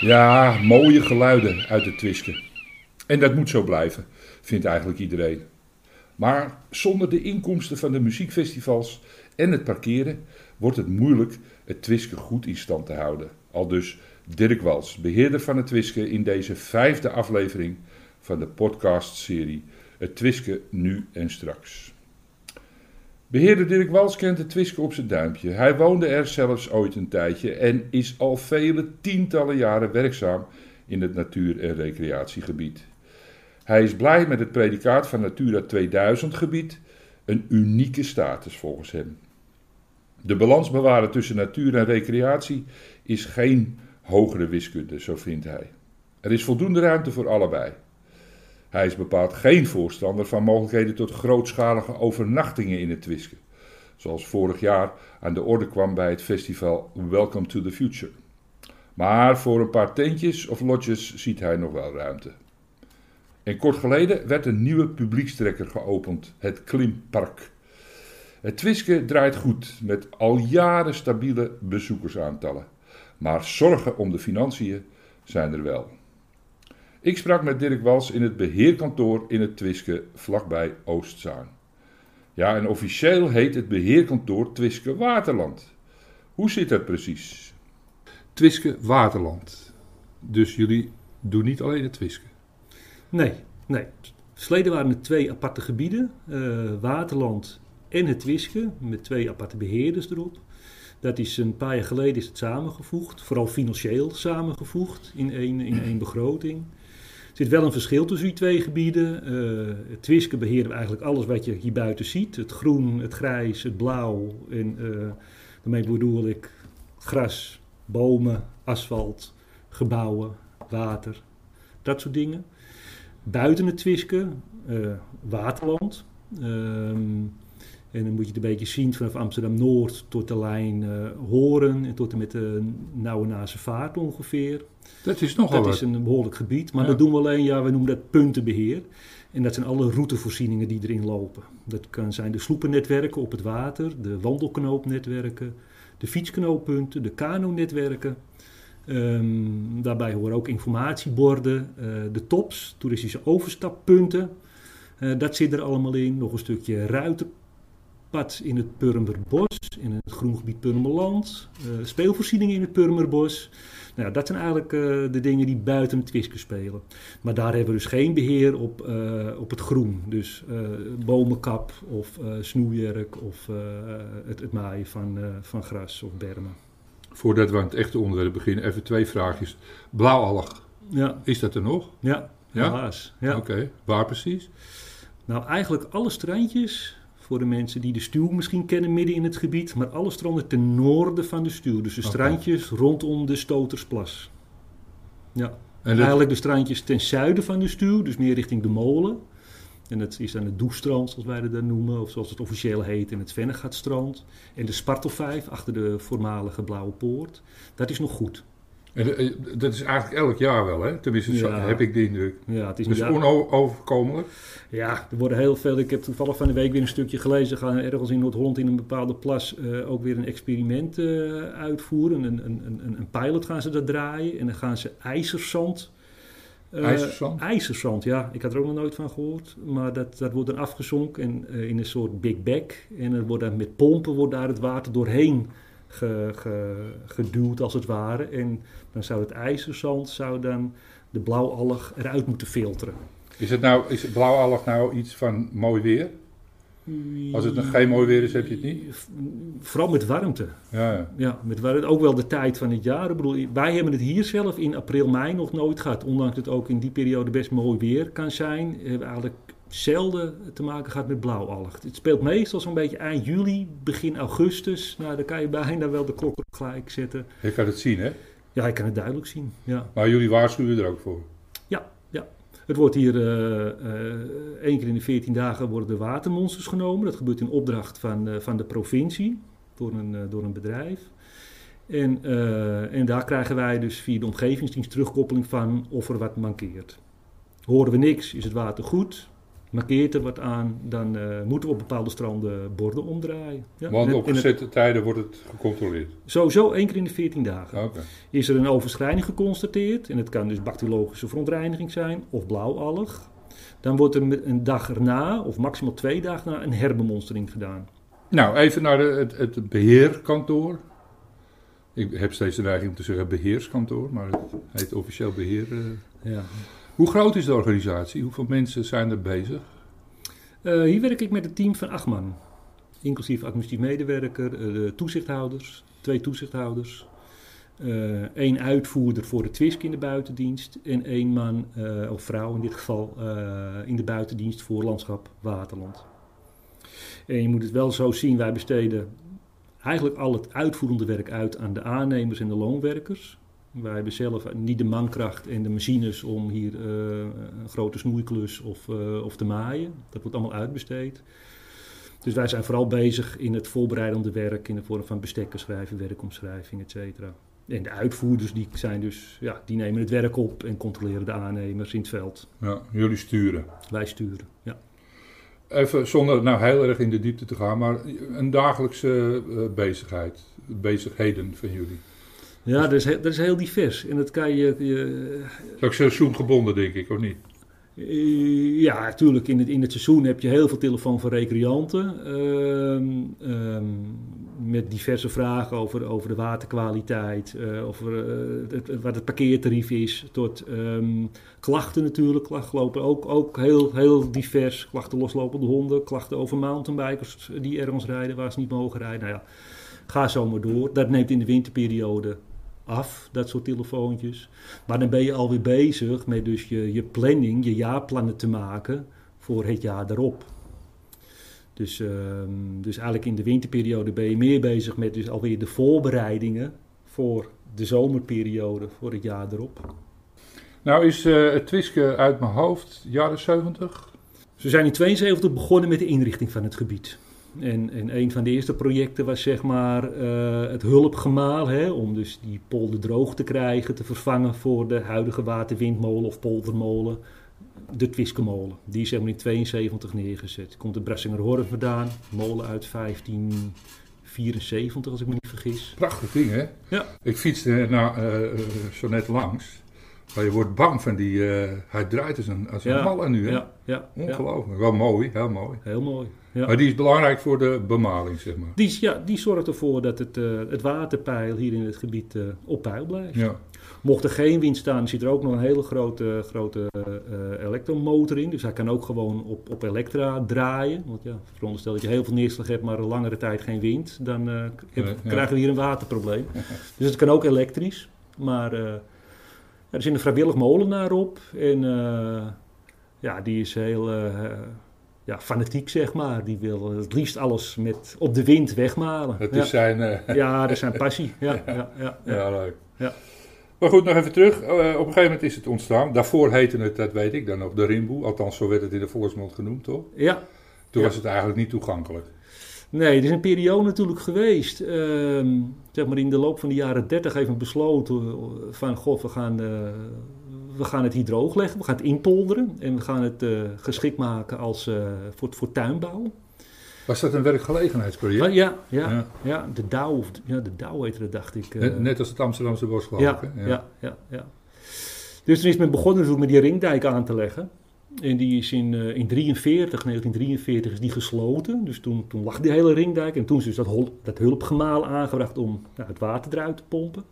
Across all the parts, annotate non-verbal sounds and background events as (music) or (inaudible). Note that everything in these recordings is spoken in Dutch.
Ja, mooie geluiden uit het Twiske. En dat moet zo blijven, vindt eigenlijk iedereen. Maar zonder de inkomsten van de muziekfestivals en het parkeren wordt het moeilijk het Twiske goed in stand te houden. Al dus Dirk Wals, beheerder van het Twiske, in deze vijfde aflevering van de podcastserie Het Twiske Nu en Straks. Beheerder Dirk Wals kent het Twiske op zijn duimpje. Hij woonde er zelfs ooit een tijdje en is al vele tientallen jaren werkzaam in het natuur- en recreatiegebied. Hij is blij met het predicaat van Natura 2000 gebied, een unieke status volgens hem. De balans bewaren tussen natuur en recreatie is geen hogere wiskunde, zo vindt hij. Er is voldoende ruimte voor allebei. Hij is bepaald geen voorstander van mogelijkheden tot grootschalige overnachtingen in het Twiske, zoals vorig jaar aan de orde kwam bij het festival Welcome to the Future. Maar voor een paar tentjes of lodges ziet hij nog wel ruimte. En kort geleden werd een nieuwe publiekstrekker geopend, het Klimpark. Het Twiske draait goed met al jaren stabiele bezoekersaantallen. Maar zorgen om de financiën zijn er wel. Ik sprak met Dirk Wals in het beheerkantoor in het Twiske vlakbij Oostzaan. Ja, en officieel heet het beheerkantoor Twiske Waterland. Hoe zit dat precies? Twiske Waterland. Dus jullie doen niet alleen het Twiske? Nee, nee. Verleden waren er twee aparte gebieden, uh, Waterland en het Twiske, met twee aparte beheerders erop. Dat is een paar jaar geleden is het samengevoegd, vooral financieel samengevoegd in één, in één begroting. Zit wel een verschil tussen die twee gebieden. Uh, het Twiske beheren we eigenlijk alles wat je hier buiten ziet. Het groen, het grijs, het blauw. En uh, daarmee bedoel ik gras, bomen, asfalt, gebouwen, water, dat soort dingen. Buiten het Twiske, uh, waterland. Ehm, en dan moet je het een beetje zien vanaf Amsterdam-Noord tot de lijn uh, Horen en tot en met de Nauwe Nase Vaart ongeveer. Dat is nogal Dat wat. is een behoorlijk gebied, maar Ja. dat doen we alleen, ja, we noemen dat puntenbeheer. En dat zijn alle routevoorzieningen die erin lopen. Dat kan zijn de sloepennetwerken op het water, de wandelknoopnetwerken, de fietsknooppunten, de kanonetwerken. Ehm, daarbij horen ook informatieborden, eh, de tops, toeristische overstappunten. Eh, dat zit er allemaal in. Nog een stukje ruitenpad in het Purmerbos, in het groengebied Purmerland. eh, speelvoorzieningen in het Purmerbos. Nou, ja, dat zijn eigenlijk eh, de dingen die buiten het Twiske spelen. Maar daar hebben we dus geen beheer op, eh, op het groen. Dus bomenkap of snoeierk of het, het maaien van, van gras of bermen. Voordat we aan het echte onderwerp beginnen, even twee vraagjes. Blauwalg, Ja, is dat er nog? ja, Ja? helaas. Ja. Oké, waar precies? Nou, eigenlijk alle strandjes, voor de mensen die de stuw misschien kennen midden in het gebied, maar alle stranden ten noorden van de stuw. Dus de strandjes rondom de Stotersplas. Ja, En eigenlijk de strandjes ten zuiden van de stuw, dus meer richting de molen. En dat is dan het Doestrand, zoals wij dat dan noemen, of zoals het officieel heet, en het Vennegatstrand. En de Spartelvijf, achter de voormalige Blauwe Poort. Dat is nog goed. En, eh, dat is eigenlijk elk jaar wel, hè? Tenminste, zo Ja. heb ik de indruk. Ja, het is Dus niet onoverkomelijk. Ja, er worden heel veel. Ik heb toevallig van de week weer een stukje gelezen. Gaan ergens in Noord-Holland in een bepaalde plas eh, ook weer een experiment eh, uitvoeren. Een, een, een, een pilot gaan ze dat draaien. En dan gaan ze ijzerzand. eh, IJzerzand? IJzerzand, ja. Ik had er ook nog nooit van gehoord. Maar dat, dat wordt dan afgezonken en, in een soort big bag. En er wordt dan met pompen wordt daar het water doorheen ge, ge- geduwd, als het ware. En dan zou het ijzerzand zou dan de blauwalg eruit moeten filteren. Is het nou, is blauwalg nou iets van mooi weer? Als het nog geen mooi weer is, heb je het niet? Vooral met warmte. Ja, ja. Ja, met warmte. Ook wel de tijd van het jaar. Ik bedoel, wij hebben het hier zelf in april, mei nog nooit gehad. Ondanks dat het ook in die periode best mooi weer kan zijn. Hebben we eigenlijk zelden te maken gehad met blauwalg. Het speelt meestal zo'n beetje eind juli, begin augustus. Nou, dan kan je bijna wel de klok op gelijk zetten. Je kan het zien, hè? Ja, ik kan het duidelijk zien. Ja. Maar jullie waarschuwen er ook voor. Ja, ja. Het wordt hier eh, één keer in de 14 dagen worden de watermonsters genomen. Dat gebeurt in opdracht van, eh, van de provincie door een, door een bedrijf. En, en daar krijgen wij dus via de omgevingsdienst terugkoppeling van of er wat mankeert. Horen we niks, is het water goed. Markeert er wat aan, dan eh, moeten we op bepaalde stranden borden omdraaien. Ja, Want op het- gezette tijden wordt het gecontroleerd. Sowieso één keer in de 14 dagen. Oké. Is er een overschrijding geconstateerd, en het kan dus bacteriologische verontreiniging zijn of blauwalg, dan wordt er met een dag erna, of maximaal twee dagen na, een herbemonstering gedaan. Nou, even naar de, het, het beheerkantoor. Ik heb steeds de neiging om te zeggen beheerskantoor, maar het heet officieel beheer. eh. Ja. Hoe groot is de organisatie? Hoeveel mensen zijn er bezig? Eh, hier werk ik met een team van acht man. Inclusief administratief medewerker, eh, de toezichthouders, twee toezichthouders. eh één uitvoerder voor de TWISK in de buitendienst. En één man, of vrouw in dit geval, in de buitendienst voor landschap Waterland. En je moet het wel zo zien, wij besteden eigenlijk al het uitvoerende werk uit aan de aannemers en de loonwerkers. Wij hebben zelf niet de mankracht en de machines om hier eh, een grote snoeiklus of, eh, of te maaien. Dat wordt allemaal uitbesteed. Dus wij zijn vooral bezig in het voorbereidende werk in de vorm van bestekken schrijven, werkomschrijving, et cetera. En de uitvoerders die zijn dus, ja, die nemen het werk op en controleren de aannemers in het veld. Ja, jullie sturen. Wij sturen, ja. Even zonder nou heel erg in de diepte te gaan, maar een dagelijkse eh, bezigheid, bezigheden van jullie. Ja, dat is, dat is heel divers. En dat kan je, je is ook seizoengebonden, denk ik, of niet? Eh, Ja, natuurlijk. In het, in het seizoen heb je heel veel telefoon van recreanten. ehm, ehm, met diverse vragen over, over de waterkwaliteit, eh, over eh, het, wat het parkeertarief is, tot ehm, klachten natuurlijk. Klachten lopen ook, ook heel, heel divers. Klachten loslopende honden, klachten over mountainbikers die ergens rijden waar ze niet mogen rijden. Nou ja, ga zo maar door. Dat neemt in de winterperiode af, dat soort telefoontjes. Maar dan ben je alweer bezig met dus je, je planning, je jaarplannen te maken voor het jaar erop. Dus, ehm, dus eigenlijk in de winterperiode ben je meer bezig met dus alweer de voorbereidingen voor de zomerperiode voor het jaar erop. Nou is eh, het Twiske uit mijn hoofd, jaren 70. Ze zijn in 72 begonnen met de inrichting van het gebied. En, en een van de eerste projecten was zeg maar eh, het hulpgemaal, hè, om dus die polder droog te krijgen, te vervangen voor de huidige waterwindmolen of poldermolen, de Twiskemolen. Die is zeg maar in 72 neergezet. Komt de Brassingerhorn vandaan, molen uit 1574 als ik me niet vergis. Prachtig ding, hè? Ja. Ik fietste nou, eh, eh, zo net langs. Maar je wordt bang van die... hij draait als een, als een Ja, malle nu, hè? Ja, ja, ja, Ongelooflijk. Wel mooi, heel mooi. heel mooi. Ja. Maar die is belangrijk voor de bemaling, zeg maar. Die, ja, die zorgt ervoor dat het, eh, het waterpeil hier in het gebied eh, op peil blijft. Ja. Mocht er geen wind staan, zit er ook nog een hele grote, grote eh, elektromotor in. Dus hij kan ook gewoon op, op elektra draaien. Want ja, veronderstel dat je heel veel neerslag hebt, maar een langere tijd geen wind. Dan heb- Nee, ja. krijgen we hier een waterprobleem. (laughs) dus het kan ook elektrisch. Maar er zit een vrijwillig molenaar op. En ja, die is heel ja, fanatiek, zeg maar. Die wil het liefst alles met op de wind wegmalen. Het ja. is zijn... eh, (laughs) ja, dat is zijn passie. (laughs) Ja, ja, ja, ja. Leuk. Ja. Maar goed, nog even terug. Eh, op een gegeven moment is het ontstaan. Daarvoor heette het, dat weet ik dan nog, de Rimboe. Althans, zo werd het in de volksmond genoemd, toch? ja. Toen was het eigenlijk niet toegankelijk. Nee, er is een periode natuurlijk geweest. ehm, zeg maar in de loop van de jaren 30 heeft men besloten eh, van goh, we gaan, we gaan het hier droog leggen, we gaan het inpolderen en we gaan het eh, geschikt maken als, eh, voor, voor tuinbouw. Was dat een werkgelegenheidsproject? Maar ja, ja, Ja. ja. de Douw, ja, de heette dat, dacht ik. eh. Net, net als het Amsterdamse bos, geloof ja, ik. hè? ja. Ja, ja, Dus toen is men begonnen natuurlijk met die ringdijk aan te leggen. En die is in, eh, in 43, 1943 is die gesloten. Dus toen, toen lag die hele ringdijk. En toen is dus dat, hol- dat hulpgemaal aangebracht om nou, het water eruit te pompen.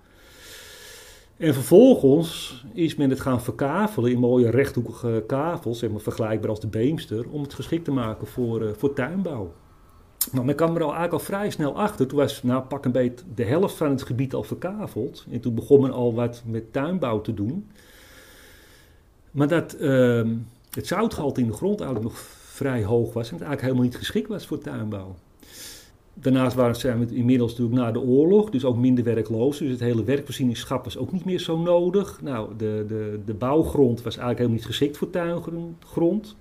En vervolgens is men het gaan verkavelen in mooie rechthoekige kavels, zeg maar vergelijkbaar als de Beemster, om het geschikt te maken voor, eh, voor tuinbouw. Maar men kwam er al eigenlijk al vrij snel achter. Toen was nou, pak een beetje de helft van het gebied al verkaveld. En toen begon men al wat met tuinbouw te doen. Maar dat ehm, het zoutgehalte in de grond eigenlijk nog vrij hoog was. En het eigenlijk helemaal niet geschikt was voor tuinbouw. Daarnaast waren, zijn we inmiddels natuurlijk na de oorlog, dus ook minder werkloos. Dus het hele werkvoorzieningschap was ook niet meer zo nodig. Nou, de, de, de bouwgrond was eigenlijk helemaal niet geschikt voor tuingrond.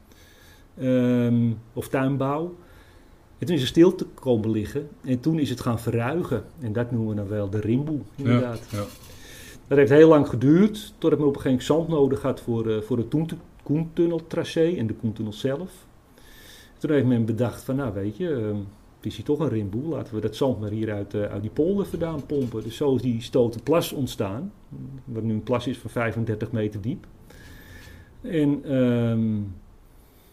Ehm, of tuinbouw. En toen is er stil te komen liggen. En toen is het gaan verruigen. En dat noemen we dan wel de rimboe, inderdaad. Ja, ja. Dat heeft heel lang geduurd, totdat men op een gegeven moment zand nodig had voor, eh, voor het Koen- Koentunneltracé en de Koentunnel zelf. Toen heeft men bedacht van, nou weet je, ehm, het is hier toch een rimboel. Laten we dat zand maar hier uit, eh, uit die polder vandaan pompen. Dus zo is die stoten plas ontstaan. Wat nu een plas is van 35 meter diep. En ehm,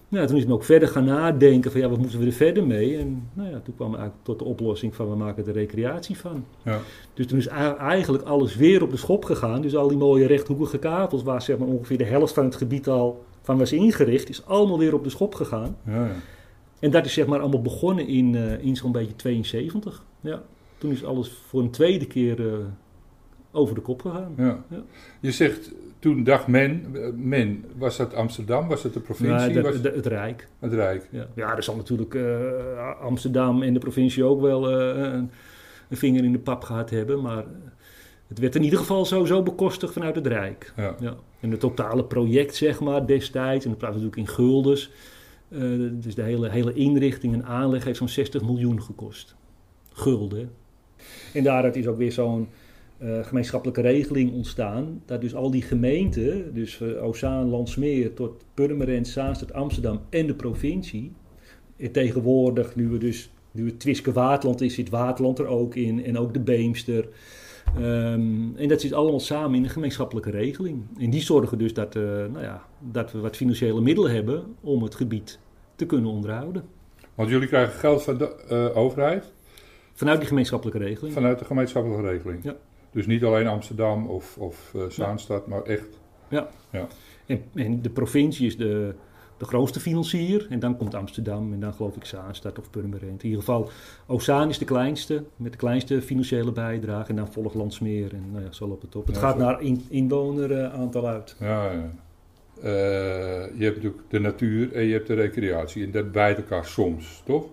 nou, toen is men ook verder gaan nadenken van ja, wat moeten we er verder mee? En nou ja, toen kwam we eigenlijk tot de oplossing van we maken er recreatie van. Ja. Dus toen is eigenlijk alles weer op de schop gegaan. Dus al die mooie rechthoekige kavels waar zeg maar ongeveer de helft van het gebied al van was ingericht, is allemaal weer op de schop gegaan. Ja, ja. En dat is zeg maar allemaal begonnen in, eh, in zo'n beetje 72. Ja. Toen is alles voor een tweede keer eh, over de kop gegaan. Ja. Ja. Je zegt, toen dacht men, eh, men, was dat Amsterdam, was dat de provincie, Maar dat- was dat- het Rijk. het Rijk? Ja, ja er zal natuurlijk Amsterdam en de provincie ook wel een, een vinger in de pap gehad hebben. Maar het werd in ieder geval sowieso bekostigd vanuit het Rijk. Ja. Ja. En het totale project, zeg maar, destijds, en dat praat natuurlijk in guldens. Eh, dus de hele, hele inrichting en aanleg heeft zo'n 60 miljoen gekost. Gulden. En daaruit is ook weer zo'n eh, gemeenschappelijke regeling ontstaan. Dat dus al die gemeenten, dus uh, Ozaan, Landsmeer tot Purmerend, Zaanstad, Amsterdam en de provincie. En tegenwoordig, nu we dus, nu het Twiske Waterland is, zit Waterland er ook in. En ook de Beemster. Ehm, en dat zit allemaal samen in een gemeenschappelijke regeling. En die zorgen dus dat, eh, nou ja, dat we wat financiële middelen hebben om het gebied te kunnen onderhouden. Want jullie krijgen geld van de eh, overheid, Vanuit die gemeenschappelijke regeling. vanuit de gemeenschappelijke regeling. Ja. Dus niet alleen Amsterdam of, of eh, Zaanstad, maar echt. En, en de provincie is de, de grootste financier. En dan komt Amsterdam en dan geloof ik Zaanstad of Purmerend. In ieder geval, Ozaan is de kleinste, met de kleinste financiële bijdrage. En dan volgt Landsmeer en nou ja, zo loopt het op. Het Ja, gaat naar in, inwoneraantal uit. Ja, ja. Eh, je hebt natuurlijk de natuur en je hebt de recreatie. En dat bij elkaar soms, toch?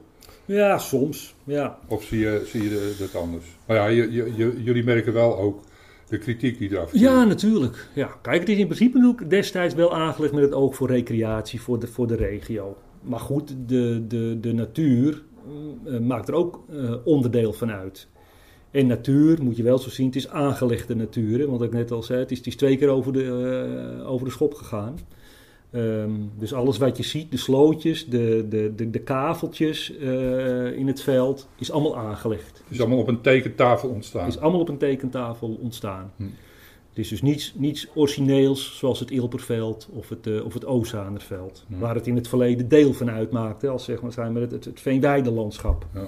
Ja, soms. Ja, Of zie je, zie je dat anders? Maar ja, je- jullie merken wel ook de kritiek die eraf. Ja, natuurlijk. Ja, kijk, het is in principe natuurlijk destijds wel aangelegd met het oog voor recreatie voor de, voor de regio. Maar goed, de, de, de natuur mm, eh, maakt er ook eh, onderdeel van uit. En natuur, moet je wel zo zien, het is aangelegde natuur. Hè, want ik net al zei, het is, het is twee keer over de, eh, over de schop gegaan. Ehm, dus alles wat je ziet, de slootjes, de, de, de, de kaveltjes eh, in het veld, is allemaal aangelegd. Is allemaal op een tekentafel ontstaan. Is allemaal op een tekentafel ontstaan. Hm. Het is dus niets, niets origineels zoals het Ilperveld of het, eh, of het Ozanerveld. Hm. Waar het in het verleden deel van uitmaakte, als zeg maar, zijn we het, het, het Veenweidelandschap. Ja.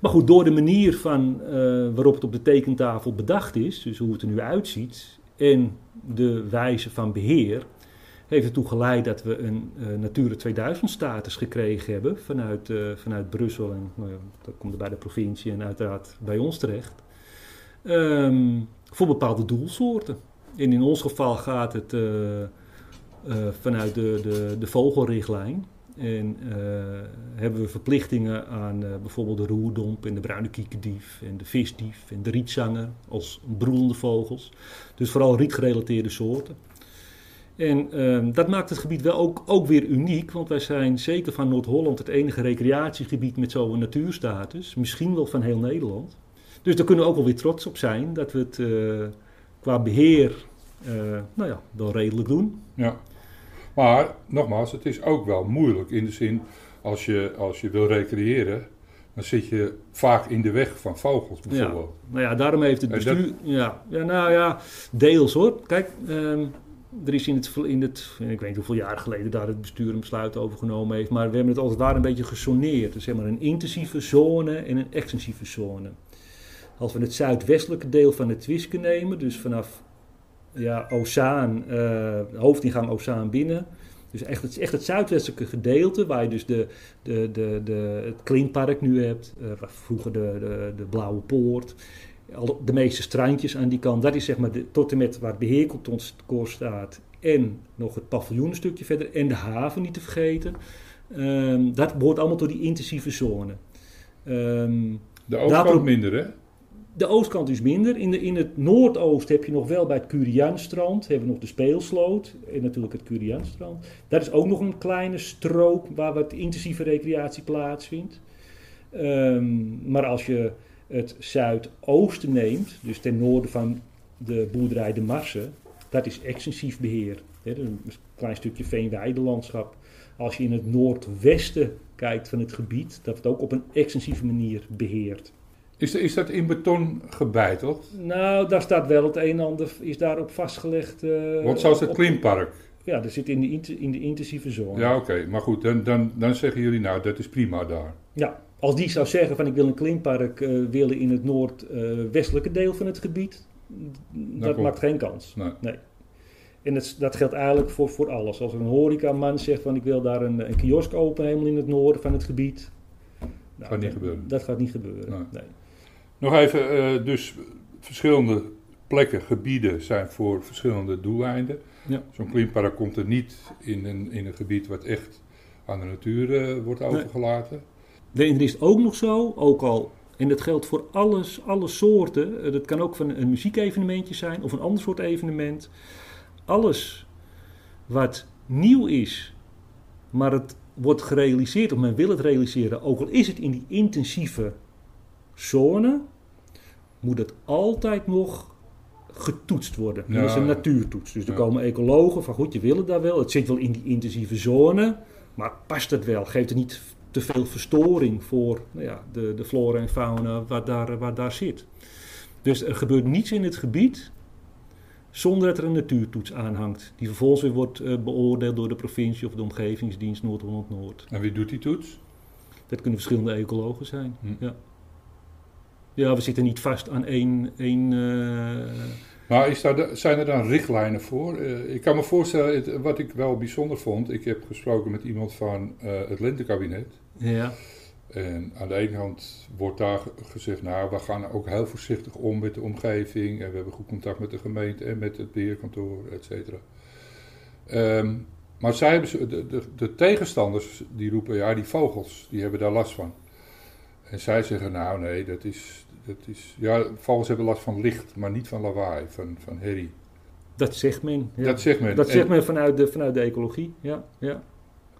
Maar goed, door de manier van, eh, waarop het op de tekentafel bedacht is, dus hoe het er nu uitziet, en de wijze van beheer, heeft ertoe geleid dat we een eh Natura 2000 status gekregen hebben vanuit, eh, vanuit Brussel. En nou dat komt er bij de provincie en uiteraard bij ons terecht. Ehm, voor bepaalde doelsoorten. En in ons geval gaat het eh, vanuit de, de, de vogelrichtlijn. En hebben we verplichtingen aan bijvoorbeeld de roerdomp en de bruine kiekendief en de visdief en de rietzanger als broedende vogels. Dus vooral rietgerelateerde soorten. En ehm, dat maakt het gebied wel ook, ook weer uniek, want wij zijn zeker van Noord-Holland het enige recreatiegebied met zo'n natuurstatus. Misschien wel van heel Nederland. Dus daar kunnen we ook wel weer trots op zijn dat we het eh, qua beheer eh, nou ja, wel redelijk doen. Ja. Maar nogmaals, het is ook wel moeilijk in de zin, als je, als je wil recreëren, dan zit je vaak in de weg van vogels bijvoorbeeld. Nou ja, daarom heeft het dat- bestuur. Ja, ja, nou ja, deels hoor. Kijk, ehm, er is in het, in het. Ik weet niet hoeveel jaar geleden daar het bestuur een besluit over genomen heeft. Maar we hebben het het ware een beetje gesoneerd. Dus zeg maar een intensieve zone en een extensieve zone. Als we het zuidwestelijke deel van het Twiske nemen, dus vanaf ja, Ozaan, eh, hoofdingang Ozaan binnen. Dus echt het, echt het zuidwestelijke gedeelte, waar je dus de, de, de, de, het Klinkpark nu hebt, eh, vroeger de, de, de Blauwe Poort, de meeste strandjes aan die kant. Dat is zeg maar de, tot en met waar het beheerkantoor staat en nog het paviljoen een stukje verder en de haven niet te vergeten. Ehm, dat behoort allemaal tot die intensieve zone. Ehm, De oostkant minder, hè? de oostkant is minder. In, de, in het noordoost heb je nog wel bij het Curianstrand, hebben we nog de Speelsloot en natuurlijk het Curianstrand. Dat is ook nog een kleine strook waar wat intensieve recreatie plaatsvindt. Ehm, maar als je het zuidoosten neemt, dus ten noorden van de boerderij De Marsen, dat is extensief beheer. Is een klein stukje veenweidelandschap. Als je in het noordwesten kijkt van het gebied, dat het ook op een extensieve manier beheert. Is, is dat in beton gebeiteld? Nou, daar staat wel het een en ander, is daarop vastgelegd. eh, Want zoals het op- klimpark. Ja, dat zit in de, in de intensieve zone. Ja, oké. Maar goed, dan, dan, dan zeggen jullie nou, dat is prima daar. Ja, als die zou zeggen van ik wil een klimpark eh, willen in het noordwestelijke deel van het gebied, dat maakt geen kans. Nee. En dat, dat geldt eigenlijk voor, voor alles. Als een horecaman zegt van ik wil daar een, een kiosk open helemaal in het noorden van het gebied. Nou, Gaat niet dat- gebeuren. Dat gaat niet gebeuren. Nee. Nee. Nog even, eh, dus verschillende plekken, gebieden zijn voor verschillende doeleinden. Ja. Zo'n klimpark komt er niet in een, in een gebied wat echt aan de natuur eh, wordt overgelaten. En er is het ook nog zo, ook al, en dat geldt voor alles, alle soorten, eh, dat kan ook van een muziekevenementje zijn of een ander soort evenement. Alles wat nieuw is, maar het wordt gerealiseerd of men wil het realiseren, ook al is het in die intensieve zone, moet het altijd nog getoetst worden. Ja, dat is een natuurtoets. Dus er Ja. komen ecologen van goed, je wil het daar wel. Het zit wel in die intensieve zone, maar past het wel? Geeft het niet te veel verstoring voor nou ja, de, de flora en fauna wat daar, wat daar zit? Dus er gebeurt niets in het gebied zonder dat er een natuurtoets aanhangt. Die vervolgens weer wordt eh, beoordeeld door de provincie of de omgevingsdienst Noord-Holland-Noord. En wie doet die toets? Dat kunnen verschillende ecologen zijn. Hm. Ja. ja, we zitten niet vast aan één... één eh, Maar is daar, zijn er dan richtlijnen voor? Eh, ik kan me voorstellen, het- wat ik wel bijzonder vond, ik heb gesproken met iemand van eh, het lentekabinet. ja. En aan de ene kant wordt daar gezegd, nou, we gaan ook heel voorzichtig om met de omgeving. En we hebben goed contact met de gemeente en met het beheerkantoor, et cetera. Ehm, maar zij hebben, de, de, de tegenstanders die roepen, ja, die vogels, die hebben daar last van. En zij zeggen, nou nee, dat is, dat is... Ja, vogels hebben last van licht, maar niet van lawaai, van, van herrie. Dat zegt men. Ja. Dat zegt men. Dat En- zegt men vanuit de, vanuit de ecologie. Ja, ja.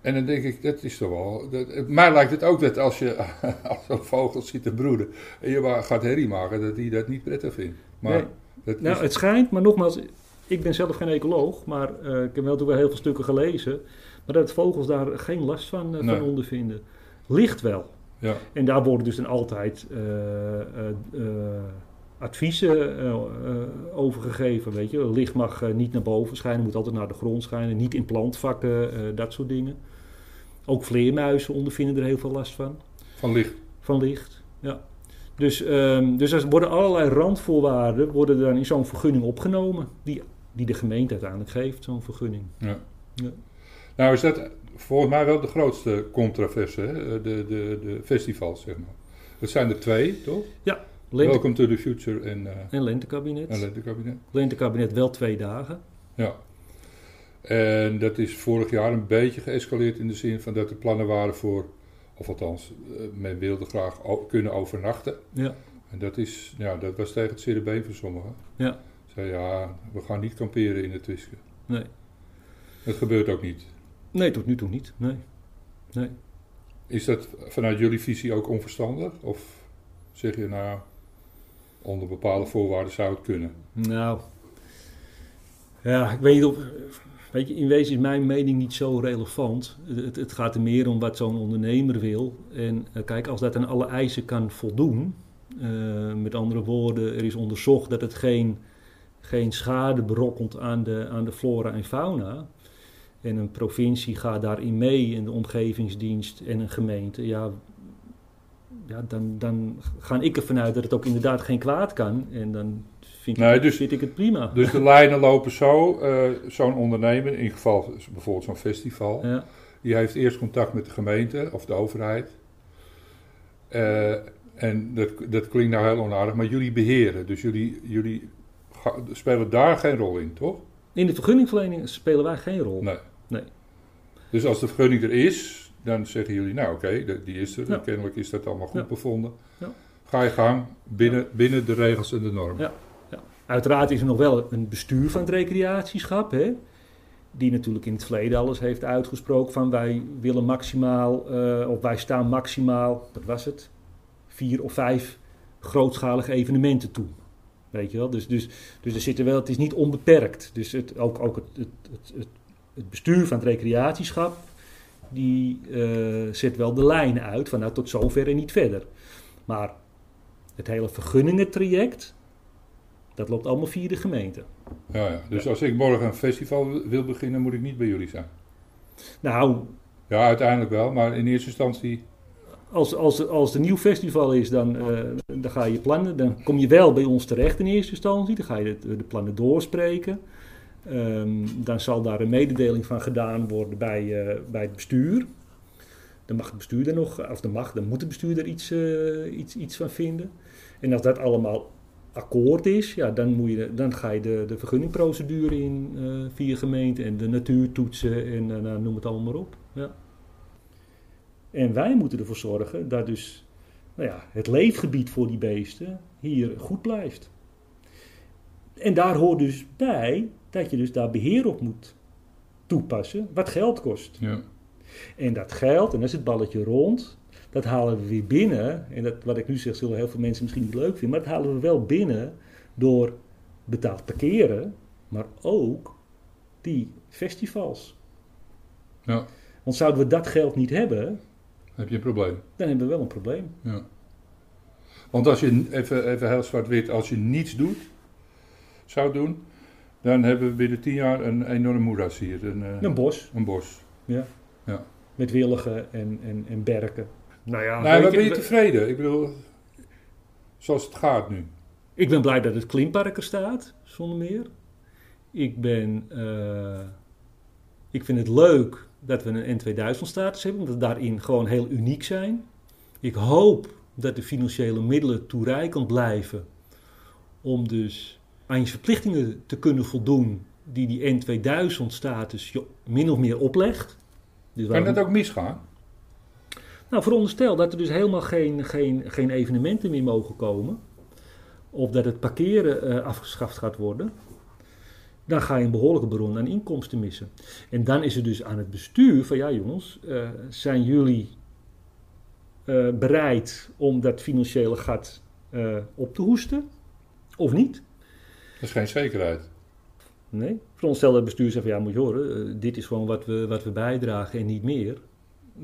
En dan denk ik, dat is toch wel... Dat, mij lijkt het ook dat als je (laughs) als een vogel ziet te broeden... en je gaat herrie maken, dat die dat niet prettig vindt. Maar Nee. dat Nou, is, het schijnt, maar nogmaals, ik ben zelf geen ecoloog, maar eh, ik heb wel toen wel heel veel stukken gelezen. Maar dat vogels daar geen last van, eh, Nee. van ondervinden. Licht wel. Ja, En daar worden dus dan altijd eh, eh, eh, adviezen over gegeven. Weet je, licht mag niet naar boven schijnen, moet altijd naar de grond schijnen, niet in plantvakken, dat soort dingen. Ook vleermuizen ondervinden er heel veel last van, van licht. van licht. Ja. Dus, ehm, dus er worden allerlei randvoorwaarden worden dan in zo'n vergunning opgenomen, die, die de gemeente uiteindelijk geeft, zo'n vergunning. Ja. Ja. Nou is dat volgens mij wel de grootste controverse, hè? De, de, de festivals, zeg maar. Dat zijn er twee, toch? Lente- Welcome to the Future en, eh en lentekabinet. en Lentekabinet. Lentekabinet wel twee dagen. Ja. En dat is vorig jaar een beetje geëscaleerd in de zin van dat er plannen waren voor... Of althans, eh, men wilde graag kunnen overnachten. Ja. En dat, is, ja, dat was tegen het zere been voor sommigen. Ja. Zei ja, we gaan niet kamperen in het Twiske. Nee. Dat gebeurt ook niet. Nee, tot nu toe niet. Nee. nee. Is dat vanuit jullie visie ook onverstandig? Of zeg je nou, onder bepaalde voorwaarden zou het kunnen? Nou, ja, ik weet niet of. Weet je, in wezen is mijn mening niet zo relevant. Het, het gaat er meer om wat zo'n ondernemer wil. En eh, kijk, als dat aan alle eisen kan voldoen. eh, met andere woorden, er is onderzocht dat het geen, geen schade berokkent aan de, aan de flora en fauna. En een provincie gaat daarin mee, en de omgevingsdienst en een gemeente. Ja, ja dan, dan ga ik ervan uit dat het ook inderdaad geen kwaad kan. En dan vind, Nee, ik, dus- vind ik het prima. Dus de lijnen lopen zo. eh, Zo'n ondernemer, in geval bijvoorbeeld zo'n festival, Ja, die heeft eerst contact met de gemeente of de overheid. Eh, en dat, dat klinkt nou heel onaardig, maar jullie beheren. Dus jullie, jullie spelen daar geen rol in, toch? in de vergunningverlening spelen wij geen rol. Nee. Nee. Dus als de vergunning er is, dan zeggen jullie, nou oké, die is er. Ja. Kennelijk is dat allemaal goed Ja. bevonden. Ja. Ga je gang binnen, binnen de regels en de normen. Ja. Uiteraard is er nog wel een bestuur van het recreatieschap, hè, die natuurlijk in het verleden alles heeft uitgesproken van wij willen maximaal, eh, of wij staan maximaal, wat was het, vier of vijf grootschalige evenementen toe. Weet je wel, dus, dus, dus er zitten wel, het is niet onbeperkt. Dus het, ook, ook het, het, het, het, het bestuur van het recreatieschap, die eh, zet wel de lijnen uit van nou tot zover en niet verder. Maar het hele vergunningentraject, dat loopt allemaal via de gemeente. Ja, ja. Dus als ik morgen een festival wil beginnen, moet ik niet bij jullie zijn. Nou, Ja, uiteindelijk wel, maar in eerste instantie. als, als, als er een nieuw festival is, dan, eh, dan ga je plannen. Dan kom je wel bij ons terecht in eerste instantie. Dan ga je de, de plannen doorspreken. Ehm, dan zal daar een mededeling van gedaan worden bij, eh, bij het bestuur. Dan mag het bestuur er nog, of dan mag, dan moet het bestuur er iets, eh, iets, iets van vinden. En als dat allemaal akkoord is, ja, dan, moet je, dan ga je de, de vergunningprocedure in eh, via gemeente en de natuurtoetsen en nou, noem het allemaal maar op. Ja. En wij moeten ervoor zorgen dat dus nou ja, het leefgebied voor die beesten hier goed blijft. En daar hoort dus bij dat je dus daar beheer op moet toepassen, wat geld kost. Ja. En dat geld, en dat is het balletje rond, dat halen we weer binnen. En dat, wat ik nu zeg, zullen heel veel mensen misschien niet leuk vinden, maar dat halen we wel binnen door betaald parkeren, maar ook die festivals. ja, Want zouden we dat geld niet hebben, heb je een probleem. dan hebben we wel een probleem. Ja. Want als je, even, even heel zwart-wit, als je niets doet, zou doen, dan hebben we binnen tien jaar een enorme moeras hier. Een, eh, Een bos een bos. met willigen en, en, en berken. Nou ja, je, ben je tevreden? Ik bedoel, zoals het gaat nu. Ik ben blij dat het klimpark er staat, zonder meer. Ik ben... eh, ik vind het leuk dat we een N2000-status hebben, omdat we daarin gewoon heel uniek zijn. Ik hoop dat de financiële middelen toereikend blijven om dus aan je verplichtingen te kunnen voldoen die die N2000-status je min of meer oplegt. Dus Kan dat ook misgaan? nou, veronderstel dat er dus helemaal geen, geen, geen evenementen meer mogen komen. Of dat het parkeren eh, afgeschaft gaat worden. Dan ga je een behoorlijke bron aan inkomsten missen. En dan is het dus aan het bestuur van ja jongens, eh, zijn jullie eh, bereid om dat financiële gat op te hoesten? Of niet? Dat is geen zekerheid. Nee. Veronderstel dat het bestuur zegt van ja moet je horen, eh, dit is gewoon wat we, wat we bijdragen en niet meer.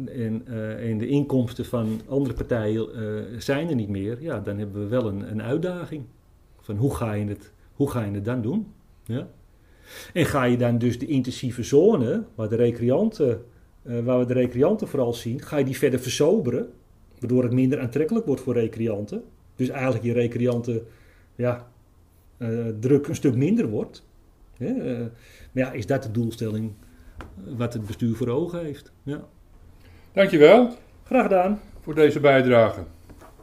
En, eh, en de inkomsten van andere partijen eh, zijn er niet meer. Ja, dan hebben we wel een, een uitdaging. Van hoe ga je het, hoe ga je het dan doen? Ja. En ga je dan dus de intensieve zone, waar, de recreanten, waar we de recreanten vooral zien, ga je die verder versoberen. Waardoor het minder aantrekkelijk wordt voor recreanten. Dus eigenlijk je recreanten ja, druk een stuk minder wordt. Hè, eh, maar ja, is dat de doelstelling eh, wat het bestuur voor ogen heeft? Ja. Dankjewel Graag gedaan. voor deze bijdrage.